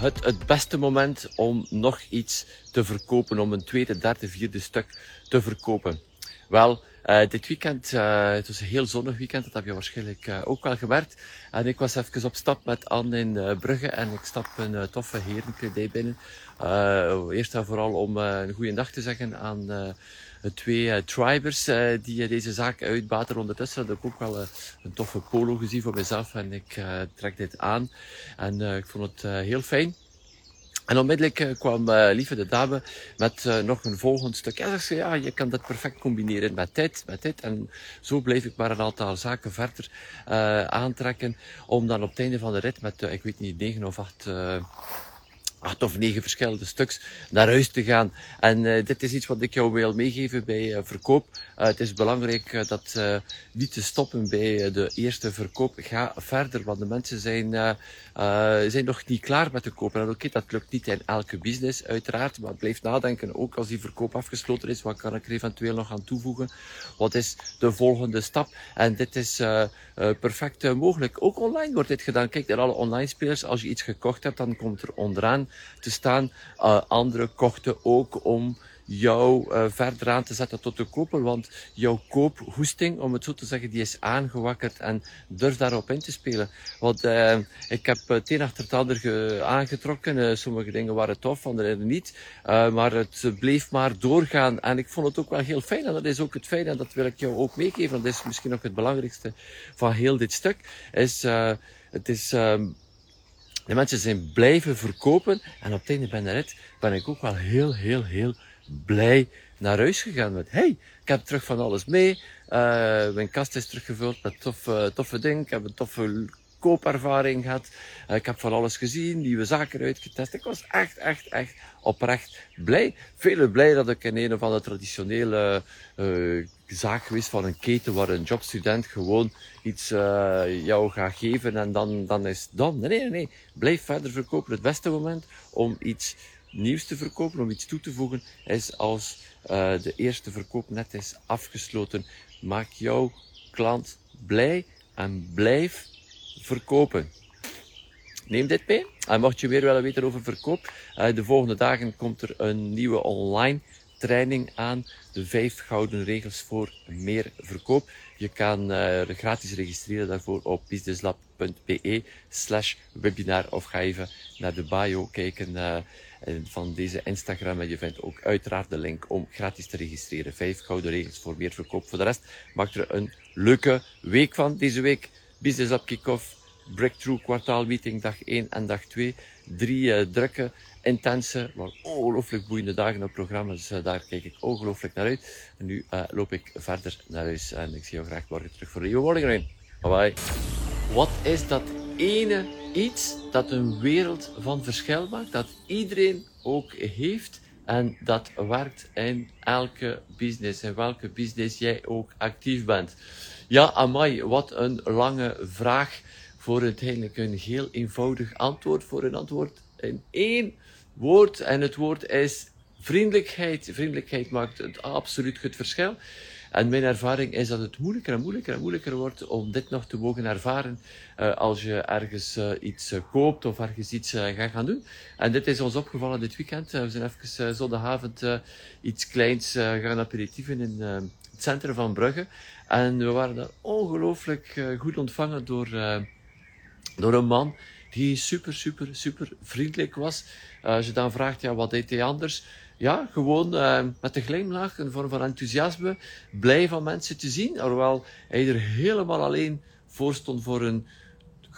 het het beste moment om nog iets te verkopen, om een tweede, derde, vierde stuk te verkopen? Wel, uh, dit weekend, uh, het was een heel zonnig weekend, dat heb je waarschijnlijk uh, ook wel gemerkt. En ik was even op stap met Anne in Brugge en ik stap een toffe herenkledij binnen. eerst en vooral om een goede dag te zeggen aan twee tribers die deze zaak uitbaten. Ondertussen had ik ook wel een toffe polo gezien voor mezelf en ik trek dit aan. En ik vond het heel fijn. En onmiddellijk eh, kwam uh, lieve de dame met uh, nog een volgend stuk. Ja, ze ja, je kan dat perfect combineren met dit, met dit. En zo bleef ik maar een aantal zaken verder aantrekken. Om dan op het einde van de rit met, ik weet niet, negen of acht acht of negen verschillende stuks naar huis te gaan. En uh, dit is iets wat ik jou wil meegeven bij uh, verkoop. Uh, het is belangrijk dat niet te stoppen bij de eerste verkoop. Ga verder, want de mensen zijn, zijn nog niet klaar met te kopen. En oké, dat lukt niet in elke business, uiteraard. Maar blijf nadenken, ook als die verkoop afgesloten is, wat kan ik er eventueel nog aan toevoegen? Wat is de volgende stap? En dit is perfect mogelijk. Ook online wordt dit gedaan. Kijk naar alle online spelers. Als je iets gekocht hebt, dan komt er onderaan te staan. Uh, anderen kochten ook om jou uh, verder aan te zetten tot de koper, want jouw koophoesting, om het zo te zeggen, die is aangewakkerd en durf daarop in te spelen. Want uh, ik heb het een achter het ander aangetrokken, sommige dingen waren tof, andere niet, maar het bleef maar doorgaan en ik vond het ook wel heel fijn en dat is ook het fijn en dat wil ik jou ook meegeven, dat is misschien ook het belangrijkste van heel dit stuk, is het is de mensen zijn blijven verkopen. En op het einde rit ben ik ook wel heel, heel, heel blij naar huis gegaan. Met, hey, ik heb terug van alles mee. Uh, mijn kast is teruggevuld met toffe, toffe dingen. Ik heb een toffe koopervaring gehad. Uh, ik heb van alles gezien, nieuwe zaken uitgetest. Ik was echt, echt, echt oprecht blij. Veel blij dat ik in een of andere traditionele zaak geweest van een keten waar een jobstudent gewoon iets jou gaat geven en dan, dan is dan. Nee, nee, nee. Blijf verder verkopen. Het beste moment om iets nieuws te verkopen, om iets toe te voegen, is als uh, de eerste verkoop net is afgesloten. Maak jouw klant blij en blijf verkopen. Neem dit mee. En mocht je meer willen weten over verkoop, uh, de volgende dagen komt er een nieuwe online training aan. De vijf gouden regels voor meer verkoop. Je kan uh, gratis registreren daarvoor op businesslab.be slash webinar of ga even naar de bio kijken uh, van deze Instagram en je vindt ook uiteraard de link om gratis te registreren. Vijf gouden regels voor meer verkoop. Voor de rest maak er een leuke week van deze week. Business Lab Kickoff, Breakthrough kwartaalmeeting dag 1 en dag 2. Drie uh, drukke intense, maar ongelooflijk boeiende dagen op programma. Dus uh, daar kijk ik ongelooflijk naar uit. En nu uh, loop ik verder naar huis en ik zie jou graag morgen terug voor de nieuwe morning Bye bye. Wat is dat ene iets dat een wereld van verschil maakt? Dat iedereen ook heeft en dat werkt in elke business, in welke business jij ook actief bent. Ja, amai, wat een lange vraag voor uiteindelijk een heel eenvoudig antwoord. Voor een antwoord in één woord. En het woord is vriendelijkheid. Vriendelijkheid maakt het absoluut het verschil. En mijn ervaring is dat het moeilijker en moeilijker en moeilijker wordt om dit nog te mogen ervaren uh, als je ergens uh, iets uh, koopt of ergens iets gaat gaan doen. En dit is ons opgevallen dit weekend. we zijn even zondagavond iets kleins gaan aperitieven in het centrum van Brugge. En we waren daar ongelooflijk goed ontvangen door, door een man die super, super, super vriendelijk was. Uh, als je dan vraagt, ja, wat deed hij anders? Ja, gewoon uh, met een glimlach, een vorm van enthousiasme, blij van mensen te zien. Alhoewel hij er helemaal alleen voor stond voor een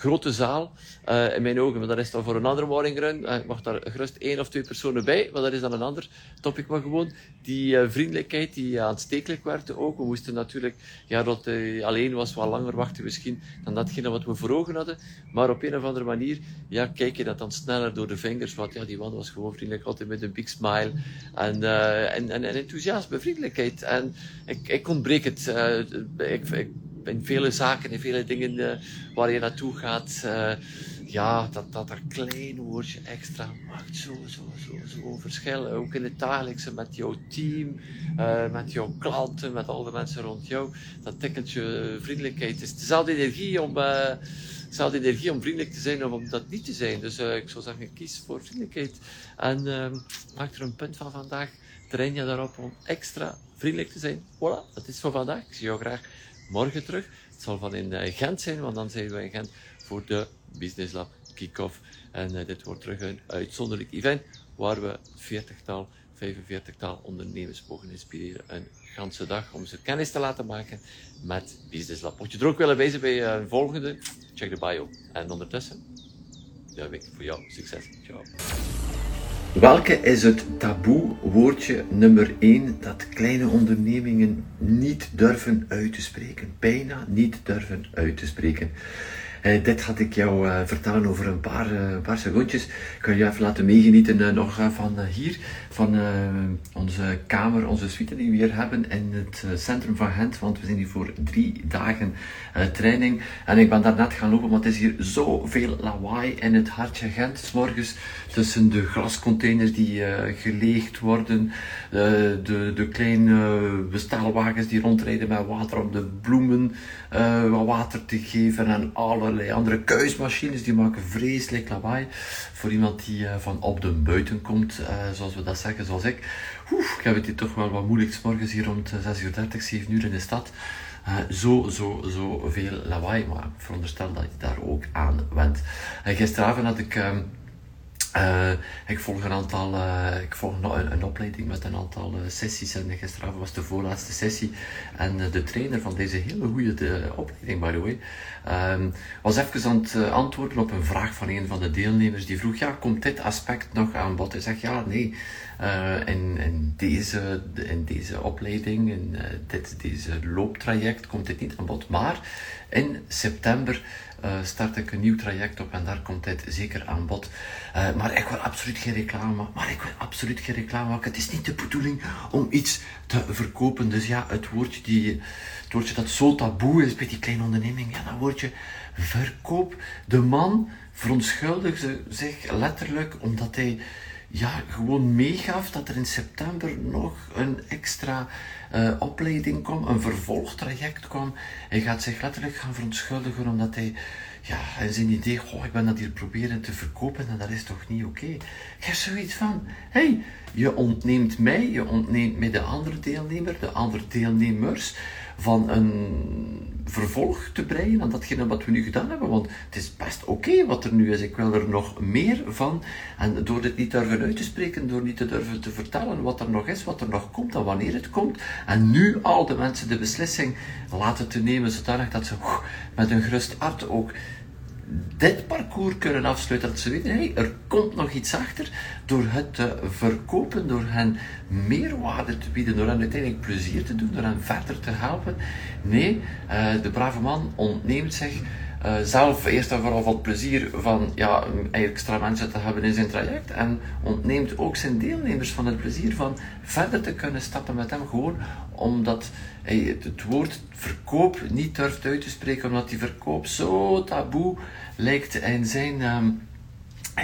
grote zaal, uh, in mijn ogen, maar dat is dan voor een andere morning run. Uh, ik mag daar gerust één of twee personen bij, maar dat is dan een ander topic. Maar gewoon die uh, vriendelijkheid die aanstekelijk werd ook. We moesten natuurlijk, ja, dat alleen was wat langer wachten misschien dan datgene wat we voor ogen hadden. Maar op een of andere manier, ja, kijk je dat dan sneller door de vingers. Want ja, die man was gewoon vriendelijk, altijd met een big smile. En, en, en, en enthousiasme, vriendelijkheid. En ik, ik ontbreek het. ik, ik in vele zaken, in vele dingen uh, waar je naartoe gaat, uh, ja, dat, dat er klein woordje extra maakt zo, zo, zo, zo verschil. Ook in het dagelijkse met jouw team, uh, met jouw klanten, met al de mensen rond jou. Dat tikkeltje vriendelijkheid. Is dezelfde energie om, dezelfde energie om vriendelijk te zijn of om dat niet te zijn. Dus ik zou zeggen, kies voor vriendelijkheid. En maak er een punt van vandaag. Train je daarop om extra vriendelijk te zijn. Voilà, dat is voor vandaag. Ik zie jou graag morgen terug. Het zal van in eh, Gent zijn, want dan zijn we in Gent voor de Business Lab kick-off. En uh, dit wordt terug een uitzonderlijk event waar we 40-tal, 45-tal ondernemers mogen inspireren. Een ganse dag om ze kennis te laten maken met Business Lab. Mocht je er ook willen wezen bij een volgende, check de bio. En ondertussen, ja, week voor jou. Succes. Ciao. Welke is het taboe woordje nummer 1 dat kleine ondernemingen niet durven uit te spreken? Bijna niet durven uit te spreken. Uh, dit had ik jou uh, vertellen over een paar, uh, paar. Ik kan je even laten meegenieten nog van hier, van onze kamer, onze suite die we hier hebben in het centrum van Gent. Want we zijn hier voor drie dagen training. En ik ben daar net gaan lopen, want het is hier zoveel lawaai in het hartje Gent. S morgens tussen de glascontainers die geleegd worden, de, de kleine bestelwagens die rondrijden met water om de bloemen wat water te geven en alle allerlei andere kuismachines, die maken vreselijk lawaai. Voor iemand die uh, van op de buiten komt, uh, zoals we dat zeggen, zoals ik. Oef, ik heb het hier toch wel wat moeilijk, morgens hier rond 6 uur 30, 7 uur in de stad. Uh, zo, zo, zo veel lawaai, maar ik veronderstel dat je daar ook aan went. gisteravond had ik... Ehm, uh, ik volg een aantal, uh, ik volg een, een, opleiding met een aantal uh, sessies en gisteravond was de voorlaatste sessie. En de trainer van deze hele goede opleiding, by the way, ehm, was even aan het antwoorden op een vraag van een van de deelnemers die vroeg, ja, komt dit aspect nog aan bod? Hij zegt, ja, nee, in, in, deze, in deze opleiding, in dit, deze looptraject komt dit niet aan bod, maar in september start ik een nieuw traject op en daar komt dit zeker aan bod. Uh, maar ik wil absoluut geen reclame. Maar ik wil absoluut geen reclame maken. Het is niet de bedoeling om iets te verkopen. Dus ja, het woordje, die, het woordje dat zo taboe is bij die kleine onderneming, ja, dat woordje verkoop. De man verontschuldigde zich letterlijk omdat hij ja, gewoon meegaf dat er in september nog een extra uh, opleiding kwam, een vervolgtraject kwam. Hij gaat zich letterlijk gaan verontschuldigen omdat hij, ja, zijn idee, goh, ik ben dat hier proberen te verkopen en dat is toch niet oké. Okay. Je hebt zoiets van, hey, je ontneemt mij, je ontneemt mij de andere deelnemer, de andere deelnemers van een vervolg te breien aan datgene wat we nu gedaan hebben. Want het is best oké wat er nu is. Ik wil er nog meer van. En door dit niet durven uit te spreken, door niet te durven te vertellen wat er nog is, wat er nog komt en wanneer het komt. En nu al de mensen de beslissing laten te nemen, zodanig dat ze met een gerust hart ook dit parcours kunnen afsluiten. Dat ze weten, hey, er komt nog iets achter. Door het te verkopen, door hen meerwaarde te bieden, door hen uiteindelijk plezier te doen, door hen verder te helpen. Nee, uh, de brave man ontneemt zich uh, zelf eerst en vooral van het plezier van ja, extra mensen te hebben in zijn traject. En ontneemt ook zijn deelnemers van het plezier van verder te kunnen stappen met hem. Gewoon omdat hij het woord verkoop niet durft uit te spreken, omdat die verkoop zo taboe lijkt in zijn. Um,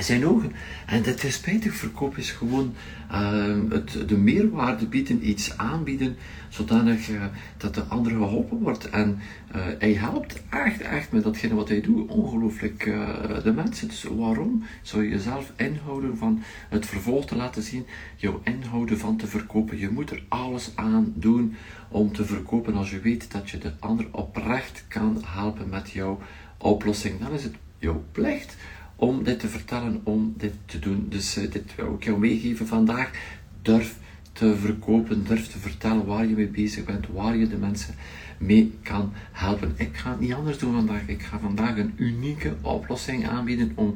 zijn ogen. En dat is spijtig. Verkoop is gewoon uh, het, de meerwaarde bieden, iets aanbieden, zodanig uh, dat de andere geholpen wordt. En uh, hij helpt echt, echt met datgene wat hij doet, ongelooflijk uh, de mensen. Dus waarom zou je jezelf inhouden van het vervolg te laten zien, jouw inhouden van te verkopen? Je moet er alles aan doen om te verkopen als je weet dat je de ander oprecht kan helpen met jouw oplossing. Dan is het jouw plicht om dit te vertellen, om dit te doen. Dus uh, dit wil ik jou meegeven vandaag. Durf te verkopen, durft te vertellen waar je mee bezig bent, waar je de mensen mee kan helpen. Ik ga het niet anders doen vandaag. Ik ga vandaag een unieke oplossing aanbieden om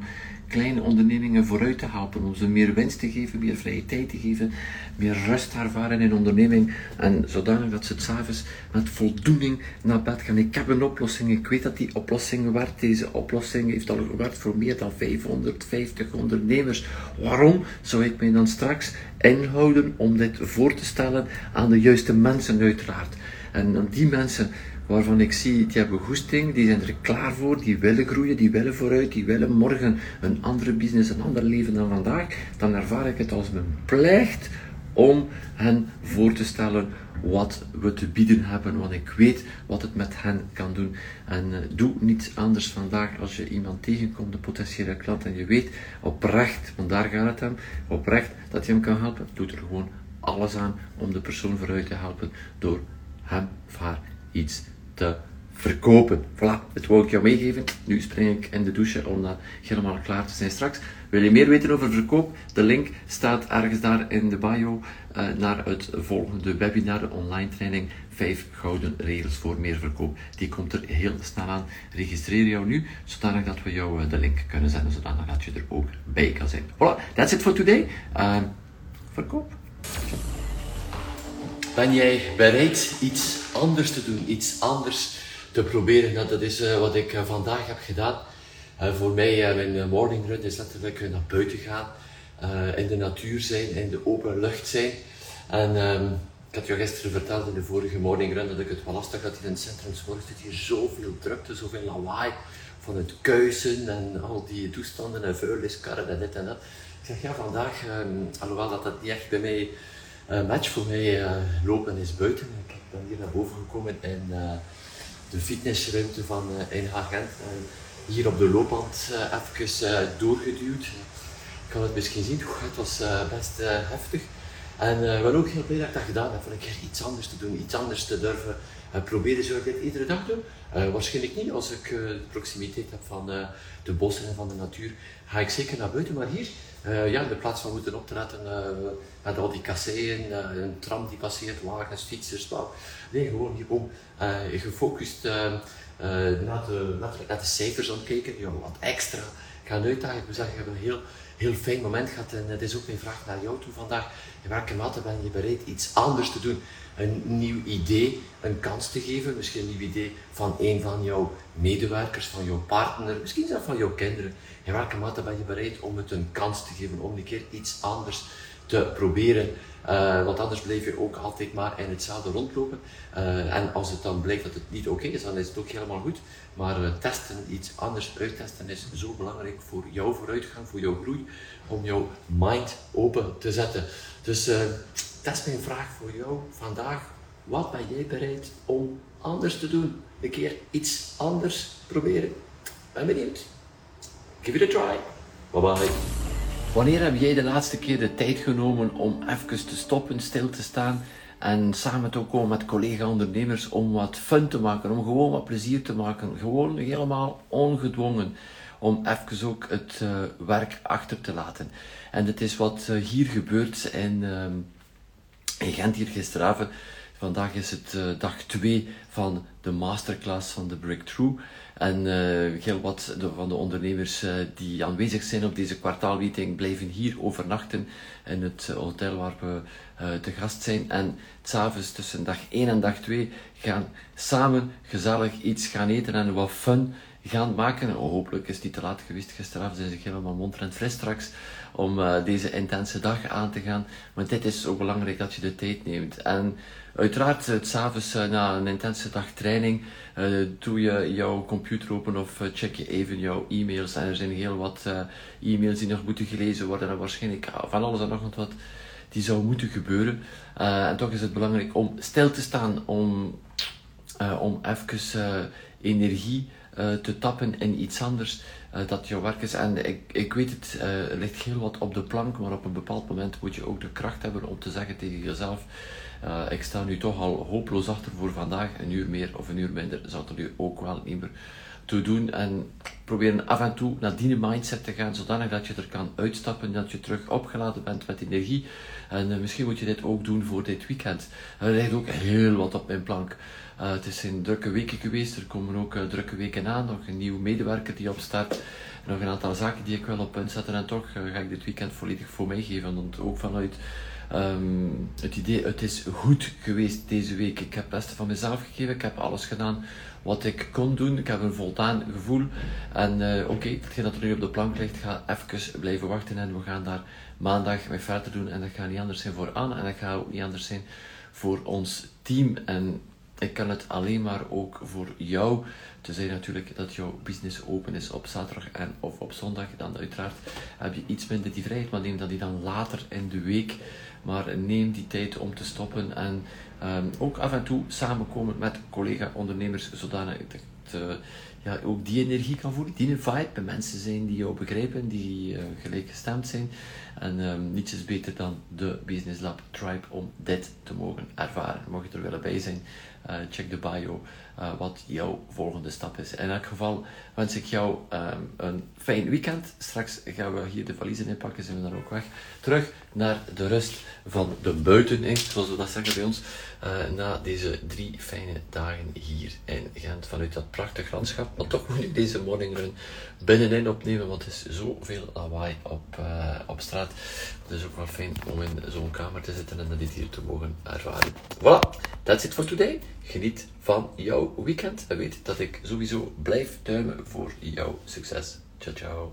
kleine ondernemingen vooruit te helpen, om ze meer winst te geven, meer vrije tijd te geven, meer rust te ervaren in onderneming en zodanig dat ze het s'avonds met voldoening naar bed gaan. Ik heb een oplossing, ik weet dat die oplossing werkt. Deze oplossing heeft al gewerkt voor meer dan 550 ondernemers. Waarom zou ik mij dan straks inhouden om dit voor te stellen aan de juiste mensen uiteraard? En die mensen waarvan ik zie, die hebben goesting, die zijn er klaar voor, die willen groeien, die willen vooruit, die willen morgen een andere business, een ander leven dan vandaag, dan ervaar ik het als mijn plicht om hen voor te stellen wat we te bieden hebben, want ik weet wat het met hen kan doen. En uh, doe niets anders vandaag als je iemand tegenkomt, de potentiële klant, en je weet oprecht, want daar gaat het hem, oprecht dat je hem kan helpen, doe er gewoon alles aan om de persoon vooruit te helpen door hem of haar iets te verkopen. Voilà, het wou ik jou meegeven. Nu spring ik in de douche om dan helemaal klaar te zijn straks. Wil je meer weten over verkoop? De link staat ergens daar in de bio uh, naar het volgende webinar, de online training 5 gouden regels voor meer verkoop. Die komt er heel snel aan. Registreer jou nu, zodanig dat we jou uh, de link kunnen zetten, zodanig dat je er ook bij kan zijn. Voilà, that's it for today. Uh, verkoop. Ben jij bereid iets anders te doen, iets anders te proberen? Dat is uh, wat ik uh, vandaag heb gedaan. Uh, voor mij, mijn morning run is letterlijk naar buiten gaan, in de natuur zijn, in de open lucht zijn. En um, ik had je gisteren verteld in de vorige morning run dat ik het wel lastig had in het centrum. Er zit hier zoveel drukte, zoveel lawaai van het kuisen en al die toestanden en vuilniskarren en dit en dat. Ik zeg ja, vandaag, um, alhoewel dat dat niet echt bij mij uh, match voor mij uh, lopen is buiten. Ik ben hier naar boven gekomen in uh, de fitnessruimte van in Agent. En hier op de loopband even doorgeduwd. Ik kan het misschien zien, het was best heftig. En ik ben ook heel blij dat ik dat gedaan heb, van een keer iets anders te doen, iets anders te durven proberen. Zou ik dit iedere dag doen? waarschijnlijk niet, als ik de proximiteit heb van de bossen en van de natuur, ga ik zeker naar buiten. Maar hier, ja, in plaats van moeten optreden met al die kasseien, een tram die passeert, wagens, fietsers, nou, nee, gewoon gewoon gefocust naar, de, naar, de cijfers aan kijken, ja, wat extra gaan uitdagen. Ik moet zeggen, ik heb een heel, heel fijn moment gehad en het is ook mijn vraag naar jou toe vandaag. In welke mate ben je bereid iets anders te doen? Een nieuw idee een kans te geven, misschien een nieuw idee van een van jouw medewerkers, van jouw partner, misschien zelfs van jouw kinderen. In welke mate ben je bereid om het een kans te geven, om een keer iets anders te proberen? Uh, want anders blijf je ook altijd maar in hetzelfde rondlopen. Uh, en als het dan blijkt dat het niet oké is, dan is het ook helemaal goed. Maar uh, testen, iets anders uittesten, is zo belangrijk voor jouw vooruitgang, voor jouw groei, om jouw mind open te zetten. Dus dat is mijn vraag voor jou vandaag. Wat ben jij bereid om anders te doen? Een keer iets anders proberen. Ben benieuwd. Give it a try. Bye bye. Wanneer heb jij de laatste keer de tijd genomen om even te stoppen, stil te staan en samen te komen met collega-ondernemers om wat fun te maken, om gewoon wat plezier te maken, gewoon helemaal ongedwongen, om even ook het uh, werk achter te laten. En dat is wat uh, hier gebeurt in, uh, in Gent hier gisteravond. Vandaag is het uh, dag 2 van de masterclass van de Breakthrough. En uh, heel wat van de ondernemers uh, die aanwezig zijn op deze kwartaalmeeting blijven hier overnachten in het hotel waar we te gast zijn. En s'avonds tussen dag 1 en dag 2 gaan samen gezellig iets gaan eten en wat fun gaan maken. hopelijk is het niet te laat geweest gisteravond, zijn ze helemaal mondrend fris straks om uh, deze intense dag aan te gaan. Want dit is zo belangrijk dat je de tijd neemt. En uiteraard, het s'avonds uh, na een intense dag training, uh, doe je jouw computer open of check je even jouw e-mails. En er zijn heel wat e-mails die nog moeten gelezen worden. En waarschijnlijk van alles en nog wat die zou moeten gebeuren. en toch is het belangrijk om stil te staan, om, om even energie uh, te tappen in iets anders uh, dat jouw werk is. En ik, ik weet het, uh, ligt heel wat op de plank, maar op een bepaald moment moet je ook de kracht hebben om te zeggen tegen jezelf: Ik sta nu toch al hopeloos achter voor vandaag, een uur meer of een uur minder, zal er nu ook wel niet meer te doen en proberen af en toe naar die mindset te gaan, zodanig dat je er kan uitstappen, dat je terug opgeladen bent met energie. En uh, misschien moet je dit ook doen voor dit weekend. Er ligt ook heel wat op mijn plank. Uh, het is een drukke weken geweest, er komen ook uh, drukke weken aan, nog een nieuwe medewerker die opstart, nog een aantal zaken die ik wil op punt zetten en toch ga ik dit weekend volledig voor mij geven, want ook vanuit um, het idee, het is goed geweest deze week. Ik heb het beste van mezelf gegeven, ik heb alles gedaan wat ik kon doen. Ik heb een voldaan gevoel. En uh, oké, okay, dat er nu op de plank ligt, ga even blijven wachten. En we gaan daar maandag mee verder doen. En dat gaat niet anders zijn voor Anne. En dat gaat ook niet anders zijn voor ons team. En ik kan het alleen maar ook voor jou. Te zeggen natuurlijk dat jouw business open is op zaterdag en of op zondag. Dan uiteraard heb je iets minder die vrijheid. Maar neem dat die dan later in de week. Maar neem die tijd om te stoppen en um, ook af en toe samenkomen met collega-ondernemers, zodanig dat uh, ja, ook die energie kan voelen, die een vibe bij mensen zijn die jou begrijpen, die uh, gelijkgestemd zijn. En um, niets is beter dan de Business Lab Tribe om dit te mogen ervaren. Mocht je er willen bij zijn, check de bio uh, wat jouw volgende stap is. In elk geval wens ik jou um, een fijn weekend. Straks gaan we hier de valiezen inpakken, zijn we dan ook weg. Terug naar de rust van de buiten, zoals we dat zeggen bij ons. Uh, na deze drie fijne dagen hier in Gent, vanuit dat prachtig landschap. Maar toch moet ik deze morningrun binnenin opnemen, want het is zoveel lawaai op, op straat. Het is ook wel fijn om in zo'n kamer te zitten en dit hier te mogen ervaren. Voilà, that's it for today. Geniet van jouw weekend en weet dat ik sowieso blijf duimen voor jouw succes. Ciao, ciao.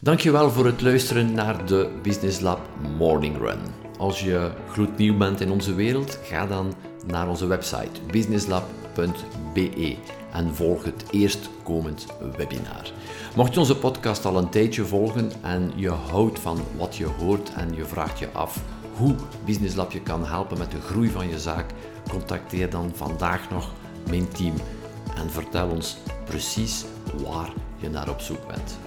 Dankjewel voor het luisteren naar de Business Lab Morning Run. Als je gloednieuw bent in onze wereld, ga dan naar onze website businesslab.be en volg het eerstkomend webinar. Mocht je onze podcast al een tijdje volgen en je houdt van wat je hoort en je vraagt je af hoe Business Lab je kan helpen met de groei van je zaak, contacteer dan vandaag nog mijn team en vertel ons precies waar je naar op zoek bent.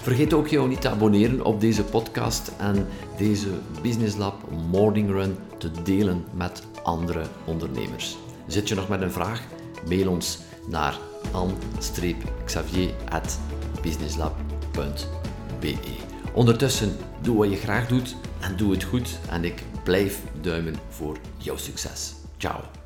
Vergeet ook jou niet te abonneren op deze podcast en deze Business Lab Morning Run te delen met andere ondernemers. Zit je nog met een vraag? Mail ons naar an-xavier.businesslab.be Ondertussen, doe wat je graag doet en doe het goed en ik blijf duimen voor jouw succes. Ciao.